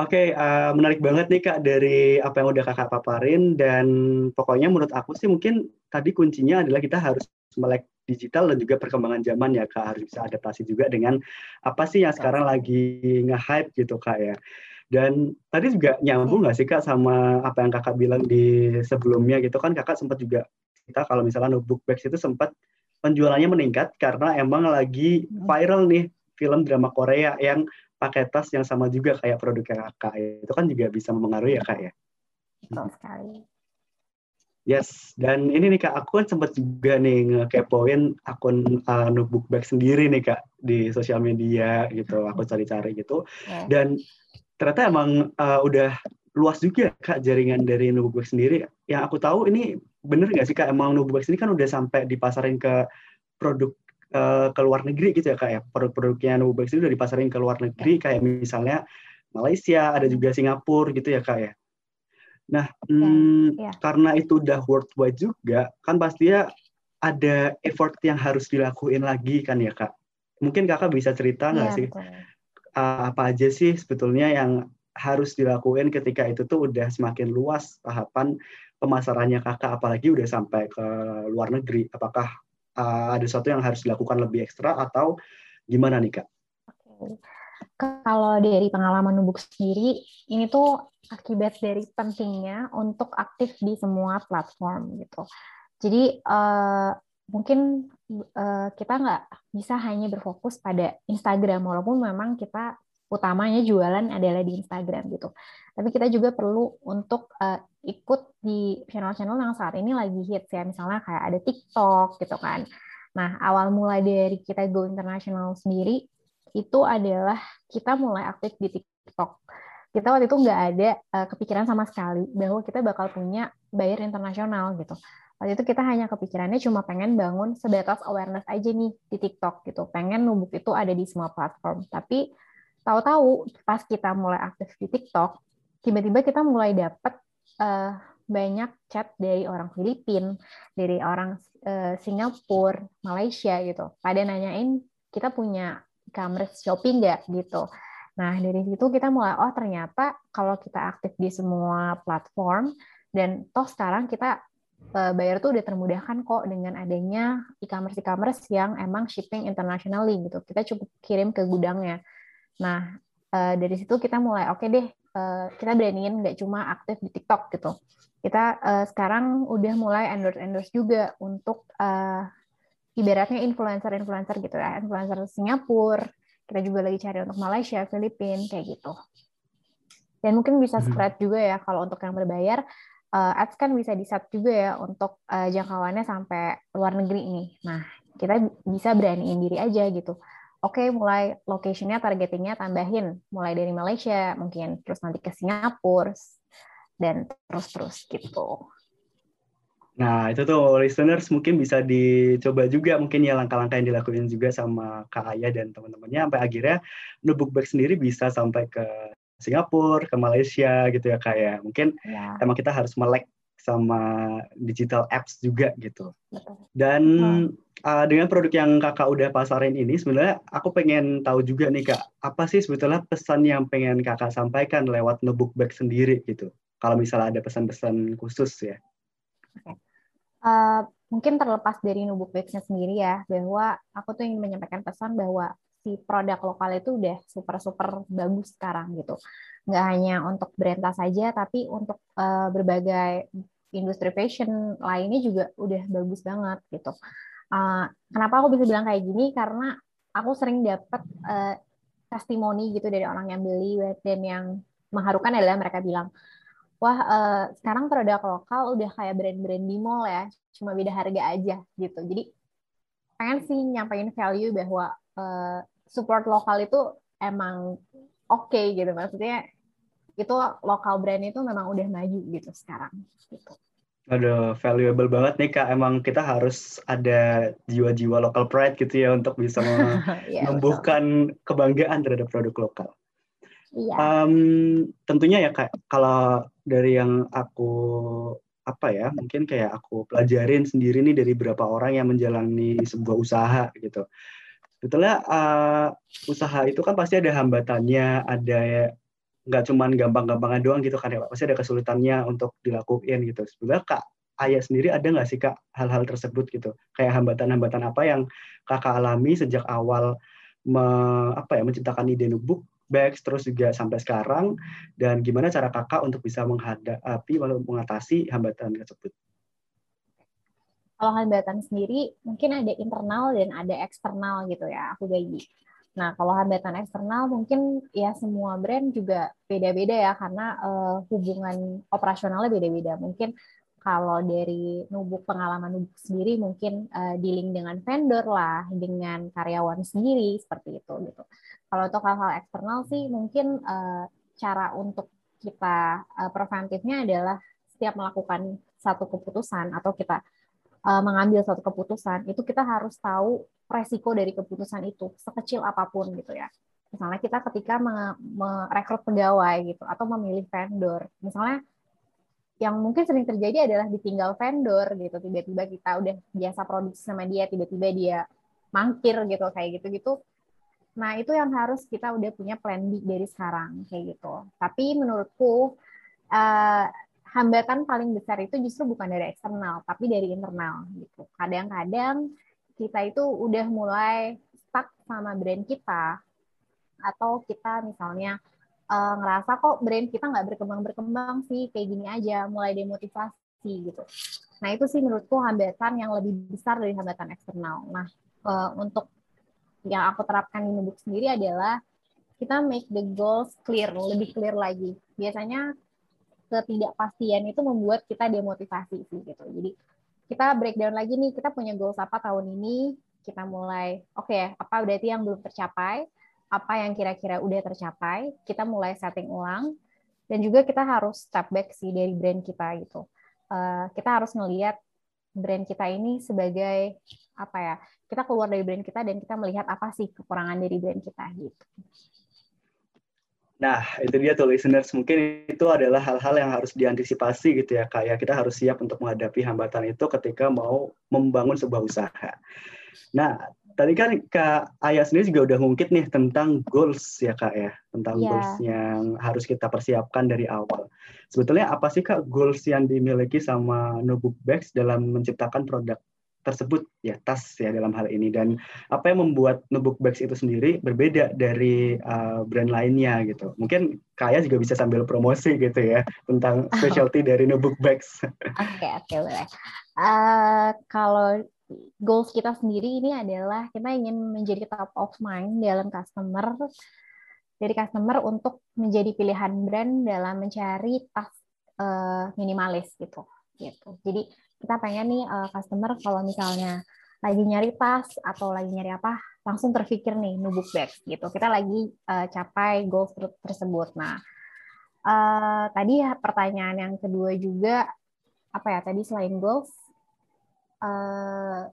Oke, uh, menarik banget nih Kak dari apa yang udah Kakak paparin dan pokoknya menurut aku sih mungkin tadi kuncinya adalah kita harus melek digital dan juga perkembangan zaman ya Kak harus bisa adaptasi juga dengan apa sih yang sekarang lagi nge-hype gitu Kak ya. Dan tadi juga nyambung nggak sih Kak sama apa yang Kakak bilang di sebelumnya gitu kan Kakak sempat juga kita kalau misalnya notebook bags itu sempat penjualannya meningkat karena emang lagi hmm. viral nih film drama Korea yang pakai tas yang sama juga kayak produk kakak itu kan juga bisa mempengaruhi ya kak ya. Betul sekali. Yes, dan ini nih kak, aku kan sempat juga nih ngekepoin akun uh, notebook bag sendiri nih kak di sosial media gitu, aku cari-cari gitu. Yeah. Dan ternyata emang uh, udah luas juga kak jaringan dari notebook bag sendiri. Yang aku tahu ini bener nggak sih kak, emang notebook bag sendiri kan udah sampai dipasarin ke produk uh, ke luar negeri gitu ya kak ya produk-produknya Nububax itu udah dipasarin ke luar negeri kayak misalnya Malaysia ada juga Singapura gitu ya kak ya. Nah hmm, ya. karena itu udah worldwide juga kan pastinya ada effort yang harus dilakuin lagi kan ya kak? Mungkin kakak bisa cerita nggak ya, sih Uh, apa aja sih sebetulnya yang harus dilakuin ketika itu tuh udah semakin luas tahapan pemasarannya kakak apalagi udah sampai ke luar negeri? Apakah uh, ada sesuatu yang harus dilakukan lebih ekstra atau gimana nih kak? Oke. Kalau dari pengalaman Nubuk sendiri, ini tuh akibat dari pentingnya untuk aktif di semua platform gitu. Jadi uh, mungkin uh, kita nggak bisa hanya berfokus pada Instagram, walaupun memang kita utamanya jualan adalah di Instagram gitu. Tapi kita juga perlu untuk uh, ikut di channel-channel yang saat ini lagi hits ya, misalnya kayak ada TikTok gitu kan. Nah, awal mulai dari kita go international sendiri itu adalah kita mulai aktif di TikTok. Kita waktu itu nggak ada uh, kepikiran sama sekali bahwa kita bakal punya buyer internasional gitu. Waktu itu kita hanya kepikirannya cuma pengen bangun sebatas awareness aja nih di TikTok gitu. Pengen nubuk itu ada di semua platform. Tapi tahu-tahu pas kita mulai aktif di TikTok, tiba-tiba kita mulai dapat uh, banyak chat dari orang Filipina, dari orang uh, Singapura, Malaysia gitu. Pada nanyain kita punya e-commerce shopping nggak gitu. Nah dari situ kita mulai oh ternyata kalau kita aktif di semua platform dan toh sekarang kita uh, bayar tuh udah termudahkan kok dengan adanya e-commerce e-commerce yang emang shipping internationally gitu. Kita cukup kirim ke gudangnya. Nah dari situ kita mulai oke okay deh uh, kita beraniin nggak cuma aktif di TikTok gitu. Kita uh, sekarang udah mulai endorse endorse juga untuk uh, ibaratnya influencer-influencer gitu ya, influencer Singapura. Kita juga lagi cari untuk Malaysia, Filipina kayak gitu. Dan mungkin bisa hmm. spread juga ya kalau untuk yang berbayar uh, ads kan bisa di set juga ya untuk uh, jangkauannya sampai luar negeri ini. Nah, kita bisa beraniin diri aja gitu oke okay, mulai location-nya targetingnya tambahin mulai dari Malaysia mungkin terus nanti ke Singapura dan terus-terus gitu. Nah, itu tuh listeners mungkin bisa dicoba juga mungkin ya langkah-langkah yang dilakuin juga sama Kak Aya dan teman-temannya sampai akhirnya notebook bag sendiri bisa sampai ke Singapura, ke Malaysia gitu ya Kak ya. Mungkin ya. emang kita harus melek sama digital apps juga gitu. Dan hmm uh, dengan produk yang kakak udah pasarin ini, sebenarnya aku pengen tahu juga nih kak, apa sih sebetulnya pesan yang pengen kakak sampaikan lewat notebook bag sendiri gitu? Kalau misalnya ada pesan-pesan khusus ya. Okay. Uh, mungkin terlepas dari notebook bag-nya sendiri ya, bahwa aku tuh ingin menyampaikan pesan bahwa si produk lokal itu udah super-super bagus sekarang gitu. Nggak hanya untuk brand tas saja, tapi untuk uh, berbagai industri fashion lainnya juga udah bagus banget gitu. Uh, kenapa aku bisa bilang kayak gini? Karena aku sering dapat uh, testimoni gitu dari orang yang beli dan yang mengharukan adalah mereka bilang wah uh, sekarang produk lokal udah kayak brand-brand di mall ya cuma beda harga aja gitu. Jadi pengen sih nyampain value bahwa support lokal itu emang oke okay gitu maksudnya itu lokal brand itu memang udah maju gitu sekarang gitu. Aduh, valuable banget nih Kak. Emang kita harus ada jiwa-jiwa local pride gitu ya untuk bisa yeah, menumbuhkan kebanggaan terhadap produk lokal. Iya. Um, tentunya ya Kak, kalau dari yang aku apa ya, mungkin kayak aku pelajarin sendiri nih dari beberapa orang yang menjalani sebuah usaha gitu. Betulnya uh, usaha itu kan pasti ada hambatannya, ada nggak cuman gampang-gampangan doang gitu kan ya. Pasti ada kesulitannya untuk dilakuin gitu. Sebenarnya Kak Ayah sendiri ada nggak sih Kak hal-hal tersebut gitu? Kayak hambatan-hambatan apa yang Kakak alami sejak awal me, apa ya menciptakan ide nubuk bags terus juga sampai sekarang dan gimana cara kakak untuk bisa menghadapi atau mengatasi hambatan tersebut? Kalau hambatan sendiri mungkin ada internal dan ada eksternal gitu ya aku bagi. Nah kalau hambatan eksternal mungkin ya semua brand juga beda-beda ya karena uh, hubungan operasionalnya beda-beda. Mungkin kalau dari nubuk pengalaman nubuk sendiri mungkin uh, dealing dengan vendor lah, dengan karyawan sendiri seperti itu gitu. Kalau untuk hal-hal eksternal sih mungkin uh, cara untuk kita uh, preventifnya adalah setiap melakukan satu keputusan atau kita uh, mengambil satu keputusan itu kita harus tahu resiko dari keputusan itu sekecil apa pun gitu ya. Misalnya kita ketika merekrut pegawai gitu atau memilih vendor, misalnya yang mungkin sering terjadi adalah ditinggal vendor gitu tiba-tiba kita udah biasa produksi sama dia tiba-tiba dia mangkir gitu kayak gitu-gitu. Nah itu yang harus kita udah punya plan B dari sekarang kayak gitu. Tapi menurutku uh, hambatan paling besar itu justru bukan dari eksternal, tapi dari internal gitu. Kadang-kadang kita itu udah mulai stuck sama brand kita, atau kita misalnya uh, ngerasa kok brand kita nggak berkembang-berkembang sih, kayak gini aja, mulai demotivasi gitu. Nah itu sih menurutku hambatan yang lebih besar dari hambatan eksternal. Nah uh, untuk yang aku terapkan di Nubuk sendiri adalah kita make the goals clear, lebih clear lagi. Biasanya ketidakpastian itu membuat kita demotivasi sih gitu. Jadi kita breakdown lagi nih, kita punya goals apa tahun ini, kita mulai, oke, okay, apa berarti yang belum tercapai, apa yang kira-kira udah tercapai, kita mulai setting ulang, dan juga kita harus step back sih dari brand kita gitu. Uh, kita harus ngelihat brand kita ini sebagai apa ya, kita keluar dari brand kita dan kita melihat apa sih kekurangan dari brand kita gitu. Nah, itu dia tuh listeners. Mungkin itu adalah hal-hal yang harus diantisipasi gitu ya, kayak kita harus siap untuk menghadapi hambatan itu ketika mau membangun sebuah usaha. Nah, tadi kan Kak Ayah sendiri juga udah ngungkit nih tentang goals ya Kak ya, tentang yeah. goals yang harus kita persiapkan dari awal. Sebetulnya apa sih Kak goals yang dimiliki sama Notebook Bags dalam menciptakan produk tersebut ya tas ya dalam hal ini. Dan apa yang membuat notebook bags itu sendiri berbeda dari uh, brand lainnya gitu. Mungkin kaya juga bisa sambil promosi gitu ya tentang specialty oh. dari notebook bags. Oke okay, oke okay, boleh. Uh, kalau goals kita sendiri ini adalah kita ingin menjadi top of mind dalam customer dari customer untuk menjadi pilihan brand dalam mencari tas uh, minimalis gitu gitu. Jadi kita pengen nih uh, customer kalau misalnya lagi nyari tas atau lagi nyari apa langsung terpikir nih nubuk bag gitu. Kita lagi uh, capai goals ter tersebut. Nah uh, tadi pertanyaan yang kedua juga apa ya tadi selain goals uh,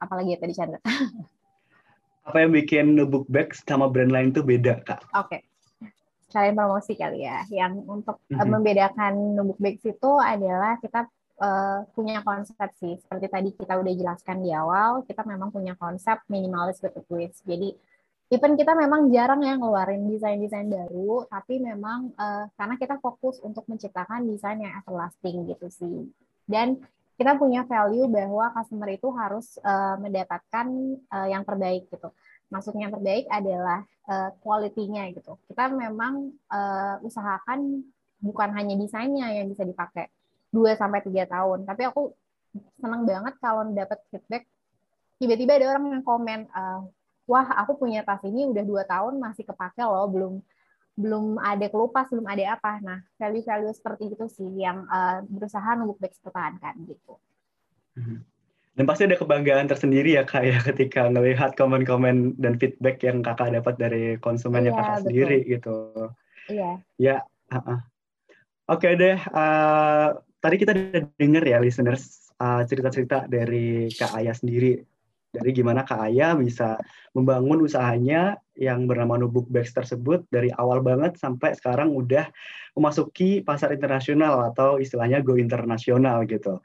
apa lagi ya tadi Chandra? Apa yang bikin nubuk bag sama brand lain tuh beda kak? Oke. Okay. Kalian promosi kali ya. Yang untuk mm -hmm. membedakan nubuk bags itu adalah kita uh, punya konsep sih. Seperti tadi kita udah jelaskan di awal, kita memang punya konsep minimalis with a. Jadi even kita memang jarang yang ngeluarin desain-desain baru, tapi memang uh, karena kita fokus untuk menciptakan desain yang everlasting gitu sih. Dan kita punya value bahwa customer itu harus uh, mendapatkan uh, yang terbaik gitu. Maksudnya yang terbaik adalah uh, quality-nya gitu. Kita memang uh, usahakan bukan hanya desainnya yang bisa dipakai, 2 sampai tiga tahun. Tapi aku senang banget kalau dapat feedback tiba-tiba ada orang yang komen uh, wah aku punya tas ini udah dua tahun masih kepake loh belum belum ada kelupas belum ada apa nah value-value seperti itu sih yang uh, berusaha nunggu back pertahankan gitu mhm. dan pasti ada kebanggaan tersendiri ya kak ya ketika melihat komen-komen dan feedback yang kakak dapat dari konsumen iya, yang kakak betul. sendiri gitu iya ya uh -uh. oke okay deh uh, tadi kita udah denger ya listeners uh, cerita-cerita dari Kak Ayah sendiri dari gimana Kak Ayah bisa membangun usahanya yang bernama Nubuk Bags tersebut dari awal banget sampai sekarang udah memasuki pasar internasional atau istilahnya go internasional gitu.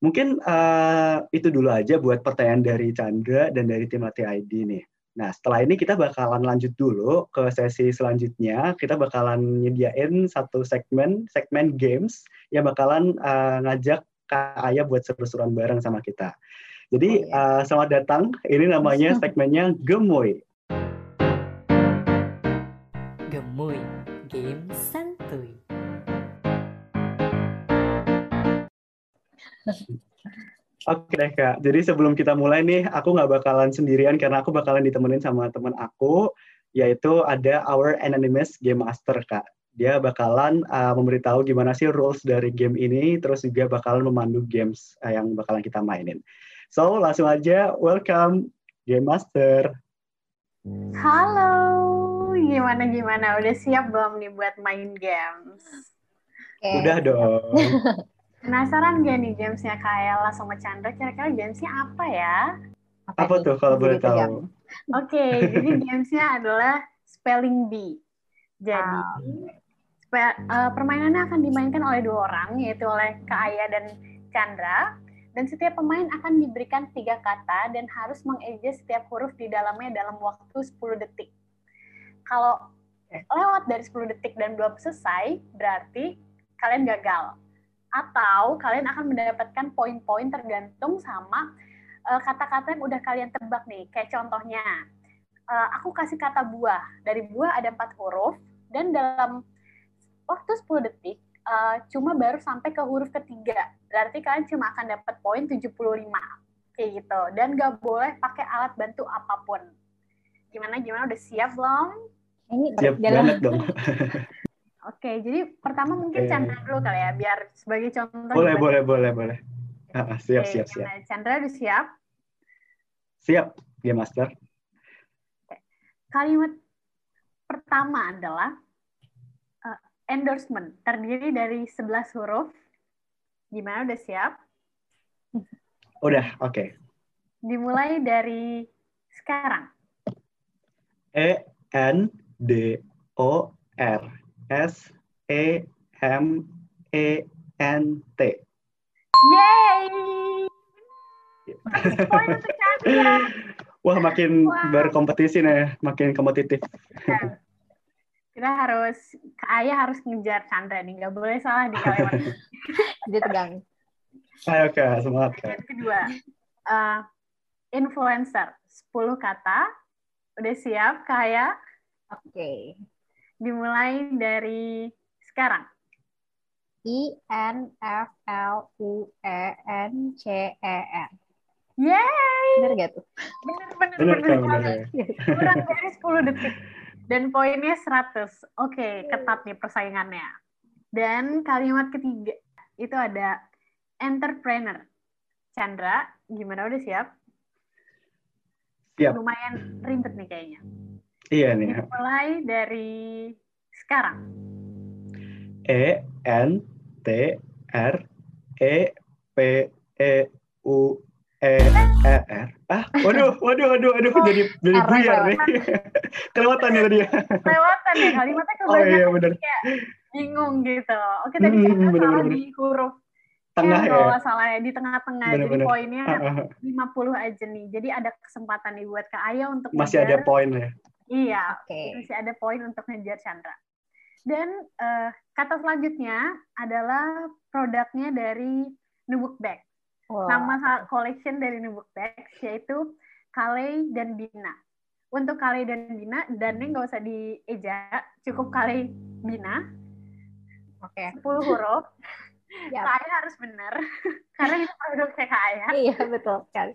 Mungkin uh, itu dulu aja buat pertanyaan dari Chandra dan dari tim Latih ID nih. Nah, setelah ini kita bakalan lanjut dulu ke sesi selanjutnya. Kita bakalan nyediain satu segmen, segmen games yang bakalan uh, ngajak Kak Ayah buat seru-seruan bareng sama kita. Jadi, uh, selamat datang. Ini namanya segmennya Gemoy. Gemoy, game santuy. Oke deh kak. Jadi sebelum kita mulai nih, aku nggak bakalan sendirian karena aku bakalan ditemenin sama teman aku, yaitu ada our anonymous game master kak. Dia bakalan uh, memberitahu gimana sih rules dari game ini, terus juga bakalan memandu games uh, yang bakalan kita mainin. So langsung aja, welcome game master. Halo, gimana gimana? Udah siap belum nih buat main games? Okay. Udah dong. Penasaran gak nih gamesnya Kaela sama Chandra? Kira-kira gamesnya apa ya? Apa, apa tuh kalau boleh tahu? Oke, okay, jadi gamesnya adalah spelling bee. Jadi uh, uh, permainannya akan dimainkan oleh dua orang, yaitu oleh Kak Aya dan Chandra. Dan setiap pemain akan diberikan tiga kata dan harus mengeja setiap huruf di dalamnya dalam waktu 10 detik. Kalau lewat dari 10 detik dan belum selesai, berarti kalian gagal atau kalian akan mendapatkan poin-poin tergantung sama uh, kata-kata yang udah kalian tebak nih. Kayak contohnya, uh, aku kasih kata buah. Dari buah ada empat huruf, dan dalam waktu 10 detik, uh, cuma baru sampai ke huruf ketiga. Berarti kalian cuma akan dapat poin 75. Kayak gitu. Dan gak boleh pakai alat bantu apa pun. Gimana, gimana? Udah siap belum? Ini siap banget dong. Oke, jadi pertama mungkin okay. Chandra dulu kali ya, biar sebagai contoh. Boleh, boleh, boleh, boleh. Uh, siap, Oke, siap, siap. Chandra udah siap? Siap, ya Master. Oke. Kalimat pertama adalah uh, endorsement, terdiri dari 11 huruf. Gimana, udah siap? Udah, oke. Okay. Dimulai dari sekarang. E, N, D, O, R. S E M E N T. Yay! Wah, makin Wah. berkompetisi nih, makin kompetitif. Nah, kita harus, Ayah harus ngejar Chandra nih, nggak boleh salah di kalimat. Dia tegang. Ayo, Kak, semangat, Kak. Yang kedua, uh, influencer, 10 kata. Udah siap, Kak Ayah? Oke. Okay dimulai dari sekarang. I N F L U E N C E N. Yay! Bener gak tuh? Bener, bener, bener. bener, bener. Kurang dari 10 detik. Dan poinnya 100. Oke, ketat nih persaingannya. Dan kalimat ketiga, itu ada entrepreneur. Chandra, gimana udah siap? Siap. Lumayan ribet nih kayaknya. Iya nih. Mulai dari sekarang. E N T R E P E U E E R. Ah, waduh, waduh, waduh, waduh, oh, jadi jadi buyar nih. Kelewatan ya tadi ya. Kelewatan ya, kalimatnya kebanyakan oh, iya, kayak bingung gitu. Oke, tadi hmm, kan bener, salah bener. di huruf tengah ya, kalau salah ya di tengah-tengah jadi bener. poinnya uh, uh. 50 aja nih jadi ada kesempatan nih buat Kak Aya untuk masih ada poin ya Iya. Okay. Masih ada poin untuk ngejar Chandra. Dan uh, kata selanjutnya adalah produknya dari Nubook Bag. Wow. Nama collection dari Nubook Bag yaitu Kale dan Bina. Untuk Kale dan Bina, dan ini nggak usah dieja, cukup Kale Bina. Oke. Okay. 10 huruf. Yep. Kaya harus benar, karena itu produknya Kaya. Iya, betul sekali.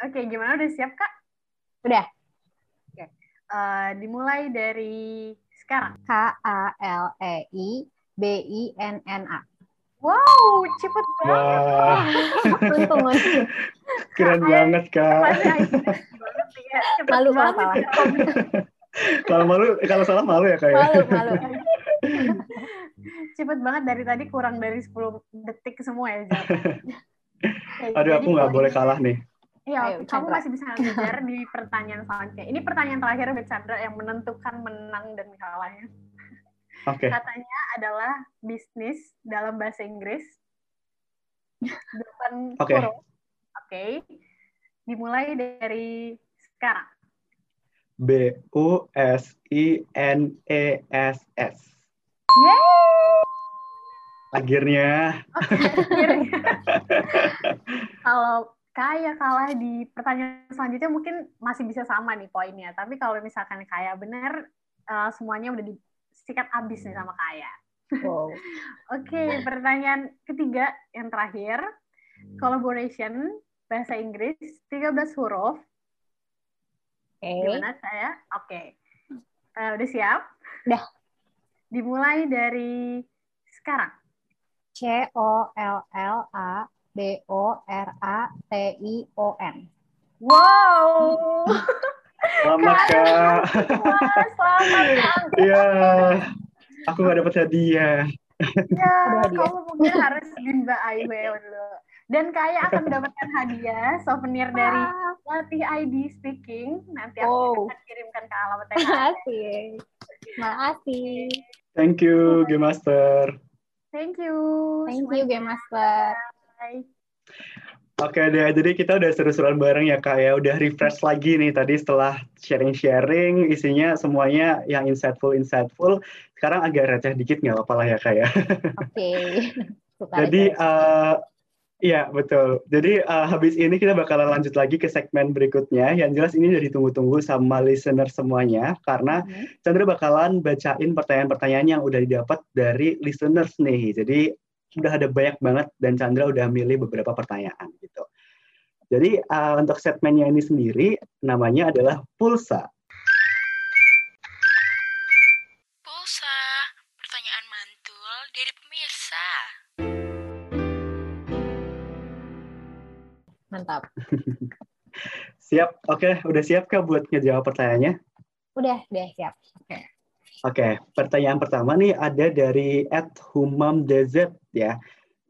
Oke, gimana? Udah siap, Kak? Udah. Uh, dimulai dari sekarang. K A L E I B I N N A. Wow, cepet banget. Wah. Untung Keren banget, Kak. Ya. malu kalau salah. kalau malu, kalau salah malu ya, Kak. Ya? Malu, malu. cepet banget dari tadi kurang dari 10 detik semua ya. Aduh, aku nggak boleh kalah nih. Iya, kamu masih bisa ngejar di pertanyaan selanjutnya. Ini pertanyaan terakhir buat Chandra yang menentukan menang dan kalahnya. Oke. Okay. Katanya adalah bisnis dalam bahasa Inggris. Depan Oke. Okay. Oke. Okay. Dimulai dari sekarang. B U S I N E S S. Yeay! Akhirnya. Oke, akhirnya. kalau kaya kalah di pertanyaan selanjutnya mungkin masih bisa sama nih poinnya. Tapi kalau misalkan kaya benar, uh, semuanya udah disikat habis nih sama kaya. Wow. Oke, pertanyaan ketiga yang terakhir. Collaboration, bahasa Inggris, 13 huruf. Oke. Gimana saya? Oke. Eh, udah siap? Udah. Dimulai dari sekarang. C O L L A B O R A T I O N. Wow. Selamat kak. Wah, selamat. Iya. Aku nggak dapat hadiah. Ya, kamu mungkin harus di Mbak dulu. Dan Kaya akan mendapatkan hadiah souvenir dari Latih ID Speaking. Nanti aku Wow. akan kirimkan ke alamatnya Kak. Makasih. Makasih. Thank you, Game Master. Thank you. Thank you, Game Master. Bye. Oke deh, jadi kita udah seru-seruan bareng ya kak ya, udah refresh lagi nih tadi setelah sharing-sharing, isinya semuanya yang insightful-insightful. Sekarang agak receh dikit nggak apa-apa lah ya kak ya. Oke. Jadi, eh iya betul. Jadi eh, habis ini kita bakalan lanjut lagi ke segmen berikutnya. Yang jelas ini udah ditunggu-tunggu sama listener semuanya, karena Mhm. Chandra bakalan bacain pertanyaan-pertanyaan yang udah didapat dari listeners nih. Jadi udah ada banyak banget dan Chandra udah milih beberapa pertanyaan gitu. Jadi uh, untuk segmennya ini sendiri namanya adalah pulsa. Pulsa, pertanyaan mantul dari pemirsa. Mantap. Siap? Oke, udah siap kak buat ngejawab pertanyaannya? Udah, udah siap. Oke. Oke, pertanyaan pertama nih ada dari @humamdz ya.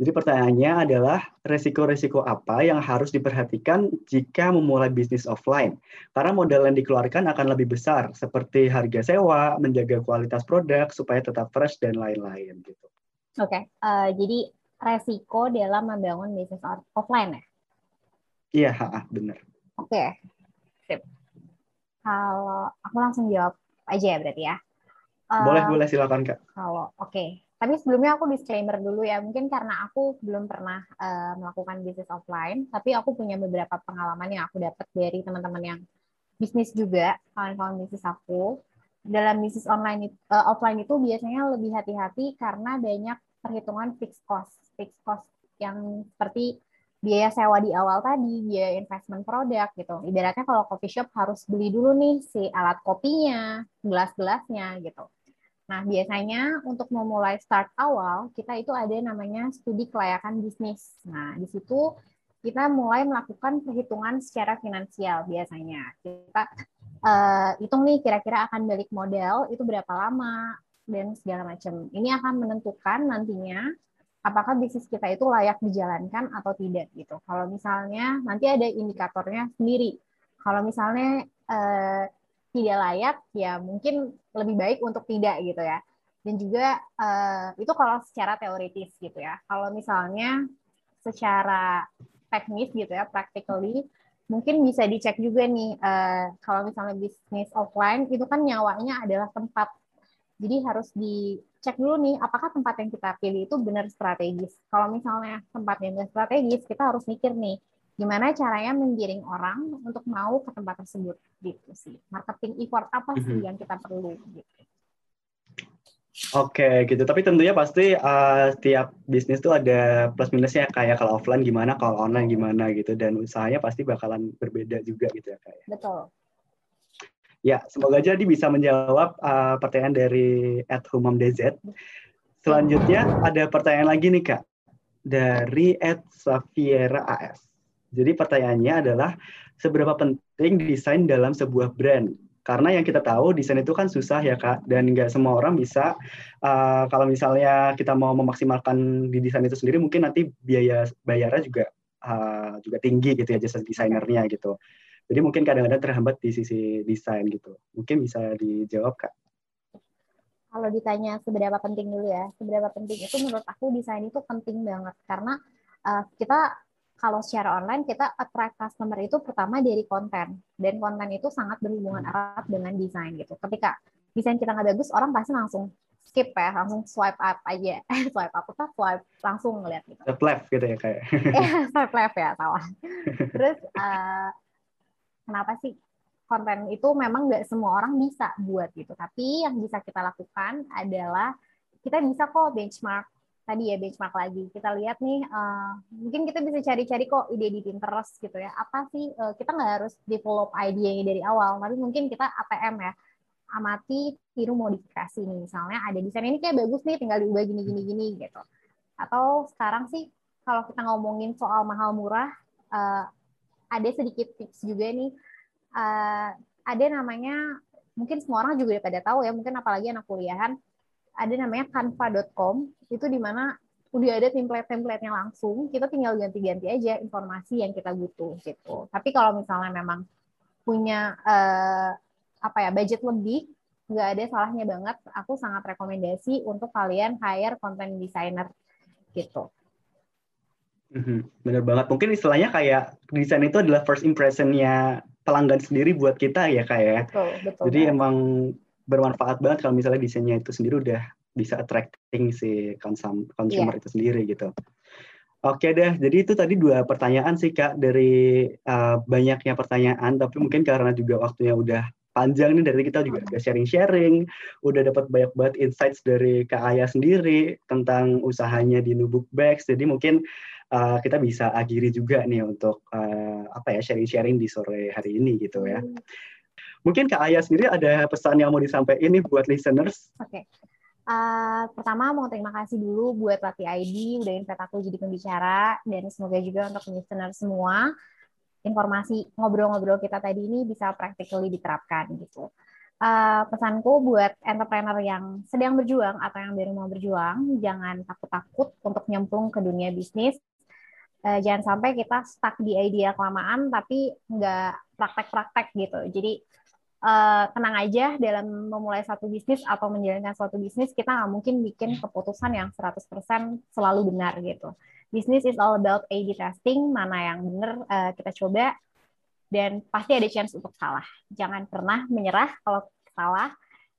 Jadi pertanyaannya adalah resiko-resiko apa yang harus diperhatikan jika memulai bisnis offline? Karena modal yang dikeluarkan akan lebih besar, seperti harga sewa, menjaga kualitas produk supaya tetap fresh dan lain-lain gitu. Oke. Eh, jadi resiko dalam membangun bisnis off- offline ya? Iya, ha, bener. Oke. Sip. Kalau aku langsung jawab aja ya berarti ya. Eh, Boleh, boleh silakan kak. Kalau oke, tapi sebelumnya aku disclaimer dulu ya. Mungkin karena aku belum pernah eh, melakukan bisnis offline, tapi aku punya beberapa pengalaman yang aku dapat dari teman-teman yang bisnis juga, kawan-kawan bisnis aku. Dalam bisnis online eh, offline itu biasanya lebih hati-hati karena banyak perhitungan fixed cost, fixed cost yang seperti biaya sewa di awal tadi, biaya investment produk gitu. Ibaratnya kalau coffee shop harus beli dulu nih si alat kopinya, gelas-gelasnya gitu. Nah, biasanya untuk memulai start awal, kita itu ada namanya studi kelayakan bisnis. Nah, di situ kita mulai melakukan perhitungan secara finansial biasanya. Kita eh, hitung nih kira-kira akan balik modal itu berapa lama dan segala macam. Ini akan menentukan nantinya apakah bisnis kita itu layak dijalankan atau tidak gitu. Kalau misalnya nanti ada indikatornya sendiri. Kalau misalnya eh, tidak layak, ya mungkin lebih baik untuk tidak gitu ya. Dan juga eh, itu kalau secara teoritis gitu ya. Kalau misalnya secara teknis gitu ya, practically, mungkin bisa dicek juga nih eh, kalau misalnya bisnis offline itu kan nyawanya adalah tempat. Jadi harus dicek dulu nih apakah tempat yang kita pilih itu benar strategis. Kalau misalnya tempat yang benar strategis, kita harus mikir nih gimana caranya menggiring orang untuk mau ke tempat tersebut gitu sih. Marketing effort apa sih Mhm. yang kita perlu gitu. Oke, gitu. Tapi tentunya pasti uh, tiap bisnis tuh ada plus minusnya kayak kalau offline gimana, kalau online gimana gitu. Dan usahanya pasti bakalan berbeda juga gitu ya kayak. Betul. Ya, semoga jadi bisa menjawab uh, pertanyaan dari @humamdz. Selanjutnya ada pertanyaan lagi nih Kak dari @safiera AS. Jadi pertanyaannya adalah seberapa penting desain dalam sebuah brand? Karena yang kita tahu desain itu kan susah ya Kak, dan nggak semua orang bisa. uh, kalau misalnya kita mau memaksimalkan di desain itu sendiri, mungkin nanti biaya bayarnya juga uh, juga tinggi gitu ya jasa desainernya gitu. Jadi mungkin kadang-kadang terhambat di sisi desain gitu. Mungkin bisa dijawab Kak. Kalau ditanya seberapa penting dulu ya, seberapa penting itu menurut aku desain itu penting banget karena uh, kita kalau secara online kita attract customer itu pertama dari konten dan konten itu sangat berhubungan erat dengan desain gitu. Ketika desain kita nggak bagus, orang pasti langsung skip ya, langsung swipe up aja, swipe up apa swipe langsung ngeliat gitu. Swipe left gitu ya kayak. Iya, swipe left ya salah. Terus uh, kenapa sih konten itu memang nggak semua orang bisa buat gitu, tapi yang bisa kita lakukan adalah kita bisa kok benchmark tadi ya benchmark lagi. Kita lihat nih uh, mungkin kita bisa cari-cari kok ide di Pinterest gitu ya. Apa sih uh, kita nggak harus develop idenya dari awal tapi mungkin kita ATM ya. Amati tiru modifikasi nih misalnya ada desain ini kayak bagus nih tinggal diubah gini gini gini gitu. Atau sekarang sih kalau kita ngomongin soal mahal murah uh, ada sedikit tips juga nih. Uh, ada namanya mungkin semua orang juga pada tahu ya mungkin apalagi anak kuliahan ada namanya canva.com itu di mana udah ada template-templatenya langsung kita tinggal ganti-ganti aja informasi yang kita butuh gitu tapi kalau misalnya memang punya uh, apa ya budget lebih nggak ada salahnya banget aku sangat rekomendasi untuk kalian hire content designer gitu mhm, Bener banget. Mungkin istilahnya kayak desain itu adalah first impressionnya pelanggan sendiri buat kita ya kayak. Ya. Betul, betul. Jadi banget. emang bermanfaat banget kalau misalnya desainnya itu sendiri udah bisa attracting si konsum consumer yeah. itu sendiri gitu. Oke deh, jadi itu tadi dua pertanyaan sih kak dari uh, banyaknya pertanyaan, tapi mungkin karena juga waktunya udah panjang nih dari kita juga udah sharing-sharing, udah dapat banyak banget insights dari kak Aya sendiri tentang usahanya di Nubuk Bags, jadi mungkin uh, kita bisa akhiri juga nih untuk uh, apa ya sharing-sharing di sore hari ini gitu ya. Hmm. Mungkin Kak Ayah sendiri ada pesan yang mau disampaikan ini buat listeners? Oke. Okay. Uh, pertama mau terima kasih dulu buat Latih ID udah invite aku jadi pembicara dan semoga juga untuk listener semua informasi ngobrol-ngobrol kita tadi ini bisa practically diterapkan gitu. Uh, pesanku buat entrepreneur yang sedang berjuang atau yang baru mau berjuang, jangan takut-takut untuk nyemplung ke dunia bisnis. Uh, jangan sampai kita stuck di idea kelamaan tapi nggak praktek-praktek gitu. Jadi uh, tenang aja dalam memulai satu bisnis atau menjalankan suatu bisnis kita nggak mungkin bikin keputusan yang 100% selalu benar gitu. Bisnis is all about A/B testing, mana yang benar uh, kita coba dan pasti ada chance untuk salah. Jangan pernah menyerah kalau salah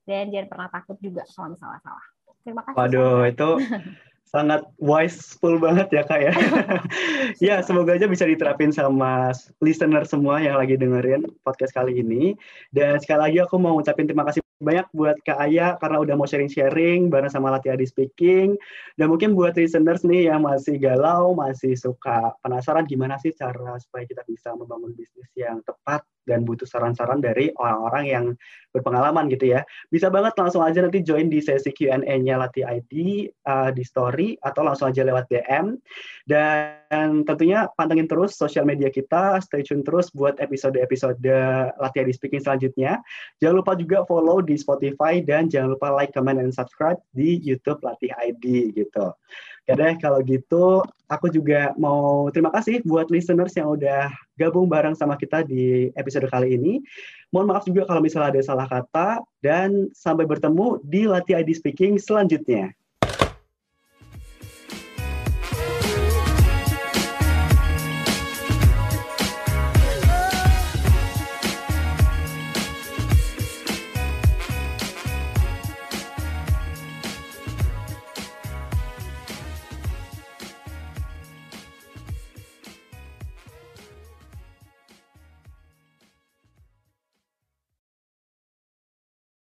dan jangan pernah takut juga kalau misalnya salah. Terima kasih. Waduh, itu sangat wiseful banget ya kak ya. ya semoga aja bisa diterapin sama listener semua yang lagi dengerin podcast kali ini. Dan sekali lagi aku mau ngucapin terima kasih banyak buat Kak Aya karena udah mau sharing-sharing bareng sama Latih Adi Speaking. Dan mungkin buat listeners nih yang masih galau, masih suka penasaran gimana sih cara supaya kita bisa membangun bisnis yang tepat dan butuh saran-saran dari orang-orang yang berpengalaman gitu ya. Bisa banget langsung aja nanti join di sesi Q&A-nya Latih ID uh, di story atau langsung aja lewat DM. Dan tentunya pantengin terus sosial media kita, stay tune terus buat episode-episode Latih ID Speaking selanjutnya. Jangan lupa juga follow di Spotify dan jangan lupa like, comment, dan subscribe di YouTube Latih ID gitu. Oke deh, kalau gitu aku juga mau terima kasih buat listeners yang udah gabung bareng sama kita di episode kali ini. Mohon maaf juga kalau misalnya ada salah kata dan sampai bertemu di Latih ID Speaking selanjutnya.